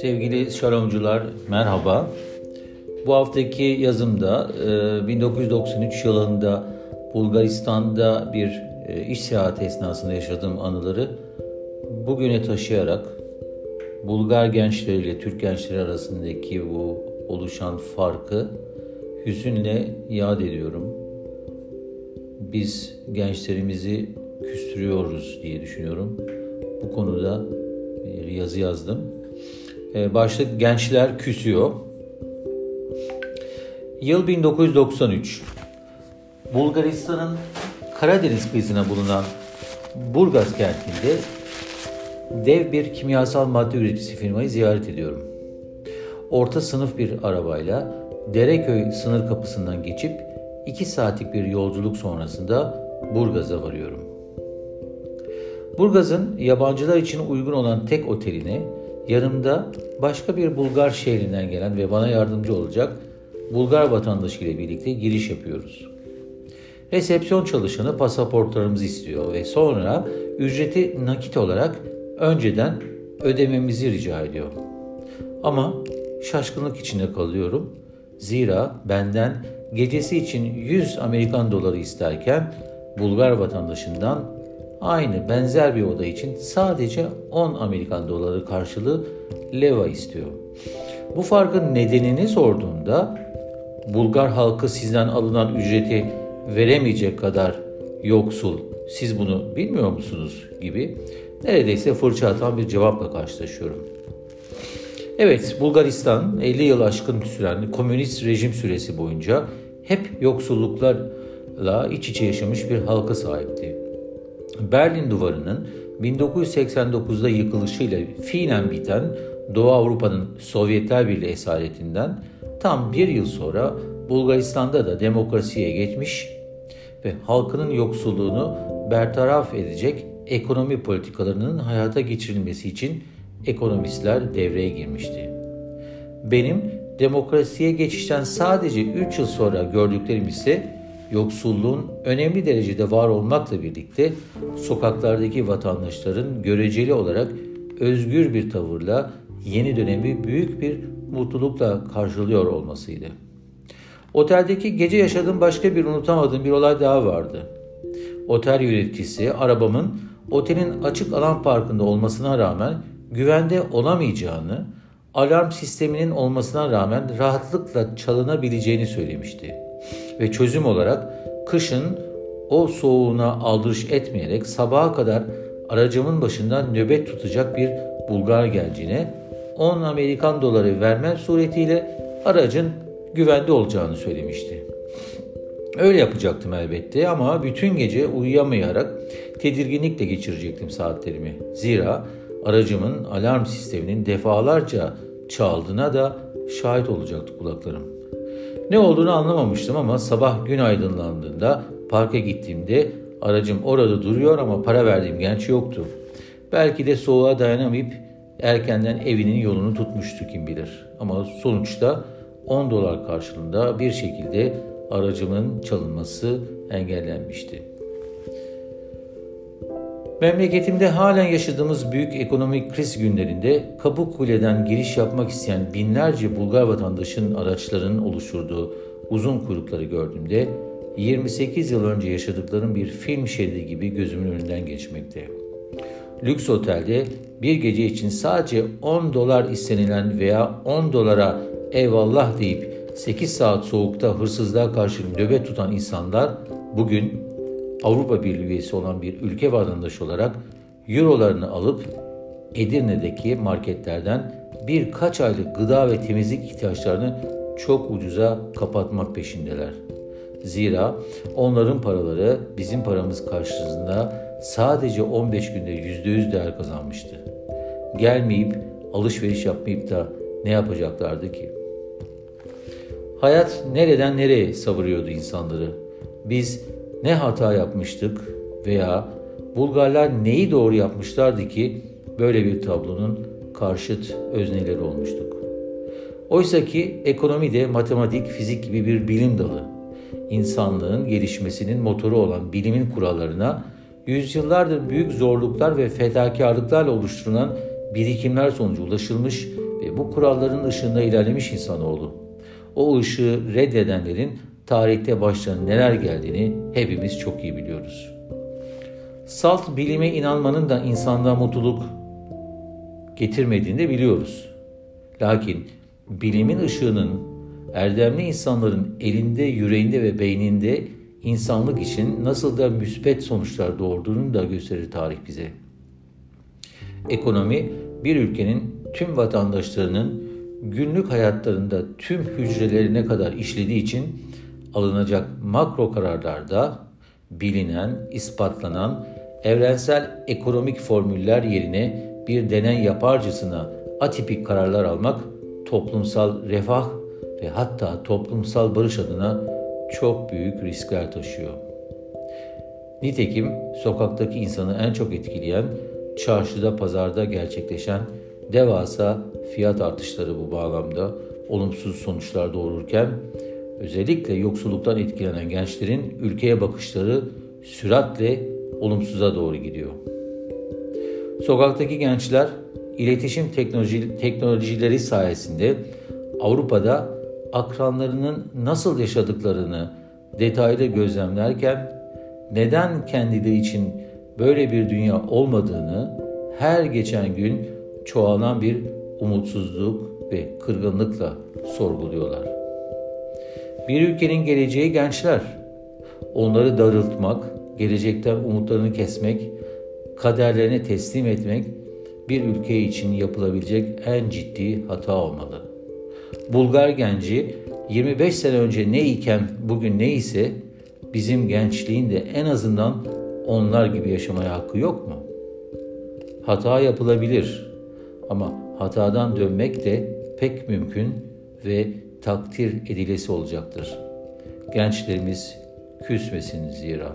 Sevgili şalomcular merhaba. Bu haftaki yazımda 1993 e, yılında Bulgaristan'da bir e, iş seyahati esnasında yaşadığım anıları bugüne taşıyarak Bulgar gençleriyle Türk gençleri arasındaki bu oluşan farkı hüzünle yad ediyorum. Biz gençlerimizi küstürüyoruz diye düşünüyorum. Bu konuda bir yazı yazdım. Ee, başlık Gençler Küsüyor. Yıl 1993. Bulgaristan'ın Karadeniz kıyısına bulunan Burgaz kentinde dev bir kimyasal madde üreticisi firmayı ziyaret ediyorum. Orta sınıf bir arabayla Dereköy sınır kapısından geçip 2 saatlik bir yolculuk sonrasında Burgaz'a varıyorum. Burgaz'ın yabancılar için uygun olan tek oteline yanımda başka bir Bulgar şehrinden gelen ve bana yardımcı olacak Bulgar vatandaşı ile birlikte giriş yapıyoruz. Resepsiyon çalışanı pasaportlarımızı istiyor ve sonra ücreti nakit olarak önceden ödememizi rica ediyor. Ama şaşkınlık içinde kalıyorum. Zira benden gecesi için 100 Amerikan doları isterken Bulgar vatandaşından aynı benzer bir oda için sadece 10 Amerikan doları karşılığı leva istiyor. Bu farkın nedenini sorduğumda Bulgar halkı sizden alınan ücreti veremeyecek kadar yoksul, siz bunu bilmiyor musunuz gibi neredeyse fırça atan bir cevapla karşılaşıyorum. Evet, Bulgaristan 50 yıl aşkın süren komünist rejim süresi boyunca hep yoksulluklarla iç içe yaşamış bir halka sahipti. Berlin Duvarı'nın 1989'da yıkılışıyla fiilen biten Doğu Avrupa'nın Sovyetler Birliği esaretinden tam bir yıl sonra Bulgaristan'da da demokrasiye geçmiş ve halkının yoksulluğunu bertaraf edecek ekonomi politikalarının hayata geçirilmesi için ekonomistler devreye girmişti. Benim demokrasiye geçişten sadece 3 yıl sonra gördüklerim ise yoksulluğun önemli derecede var olmakla birlikte sokaklardaki vatandaşların göreceli olarak özgür bir tavırla yeni dönemi büyük bir mutlulukla karşılıyor olmasıydı. Oteldeki gece yaşadığım başka bir unutamadığım bir olay daha vardı. Otel yöneticisi arabamın otelin açık alan parkında olmasına rağmen güvende olamayacağını, alarm sisteminin olmasına rağmen rahatlıkla çalınabileceğini söylemişti ve çözüm olarak kışın o soğuğuna aldırış etmeyerek sabaha kadar aracımın başında nöbet tutacak bir Bulgar gelcine 10 Amerikan doları vermem suretiyle aracın güvende olacağını söylemişti. Öyle yapacaktım elbette ama bütün gece uyuyamayarak tedirginlikle geçirecektim saatlerimi. Zira aracımın alarm sisteminin defalarca çaldığına da şahit olacaktı kulaklarım. Ne olduğunu anlamamıştım ama sabah gün aydınlandığında parka gittiğimde aracım orada duruyor ama para verdiğim genç yoktu. Belki de soğuğa dayanamayıp erkenden evinin yolunu tutmuştu kim bilir. Ama sonuçta 10 dolar karşılığında bir şekilde aracımın çalınması engellenmişti. Memleketimde halen yaşadığımız büyük ekonomik kriz günlerinde Kapıkule'den giriş yapmak isteyen binlerce Bulgar vatandaşın araçlarının oluşturduğu uzun kuyrukları gördüğümde 28 yıl önce yaşadıklarım bir film şeridi gibi gözümün önünden geçmekte. Lüks otelde bir gece için sadece 10 dolar istenilen veya 10 dolara eyvallah deyip 8 saat soğukta hırsızlığa karşı nöbet tutan insanlar bugün Avrupa Birliği üyesi olan bir ülke vatandaşı olarak eurolarını alıp Edirne'deki marketlerden birkaç aylık gıda ve temizlik ihtiyaçlarını çok ucuza kapatmak peşindeler. Zira onların paraları bizim paramız karşısında sadece 15 günde %100 değer kazanmıştı. Gelmeyip alışveriş yapmayıp da ne yapacaklardı ki? Hayat nereden nereye savuruyordu insanları. Biz ne hata yapmıştık veya Bulgarlar neyi doğru yapmışlardı ki böyle bir tablonun karşıt özneleri olmuştuk. Oysa ki ekonomi de matematik, fizik gibi bir bilim dalı. İnsanlığın gelişmesinin motoru olan bilimin kurallarına yüzyıllardır büyük zorluklar ve fedakarlıklarla oluşturulan birikimler sonucu ulaşılmış ve bu kuralların ışığında ilerlemiş insanoğlu. O ışığı reddedenlerin tarihte başlarına neler geldiğini hepimiz çok iyi biliyoruz. Salt bilime inanmanın da insanda mutluluk getirmediğini de biliyoruz. Lakin bilimin ışığının erdemli insanların elinde, yüreğinde ve beyninde insanlık için nasıl da müspet sonuçlar doğurduğunu da gösterir tarih bize. Ekonomi bir ülkenin tüm vatandaşlarının günlük hayatlarında tüm hücrelerine kadar işlediği için alınacak makro kararlarda bilinen, ispatlanan evrensel ekonomik formüller yerine bir deney yaparcasına atipik kararlar almak toplumsal refah ve hatta toplumsal barış adına çok büyük riskler taşıyor. Nitekim sokaktaki insanı en çok etkileyen çarşıda pazarda gerçekleşen devasa fiyat artışları bu bağlamda olumsuz sonuçlar doğururken özellikle yoksulluktan etkilenen gençlerin ülkeye bakışları süratle olumsuza doğru gidiyor. Sokaktaki gençler iletişim teknoloji, teknolojileri sayesinde Avrupa'da akranlarının nasıl yaşadıklarını detaylı gözlemlerken neden kendileri için böyle bir dünya olmadığını her geçen gün çoğalan bir umutsuzluk ve kırgınlıkla sorguluyorlar. Bir ülkenin geleceği gençler. Onları darıltmak, gelecekten umutlarını kesmek, kaderlerine teslim etmek bir ülke için yapılabilecek en ciddi hata olmalı. Bulgar genci 25 sene önce ne iken bugün ne ise bizim gençliğin de en azından onlar gibi yaşamaya hakkı yok mu? Hata yapılabilir ama hatadan dönmek de pek mümkün ve takdir edilesi olacaktır. Gençlerimiz küsmesin zira.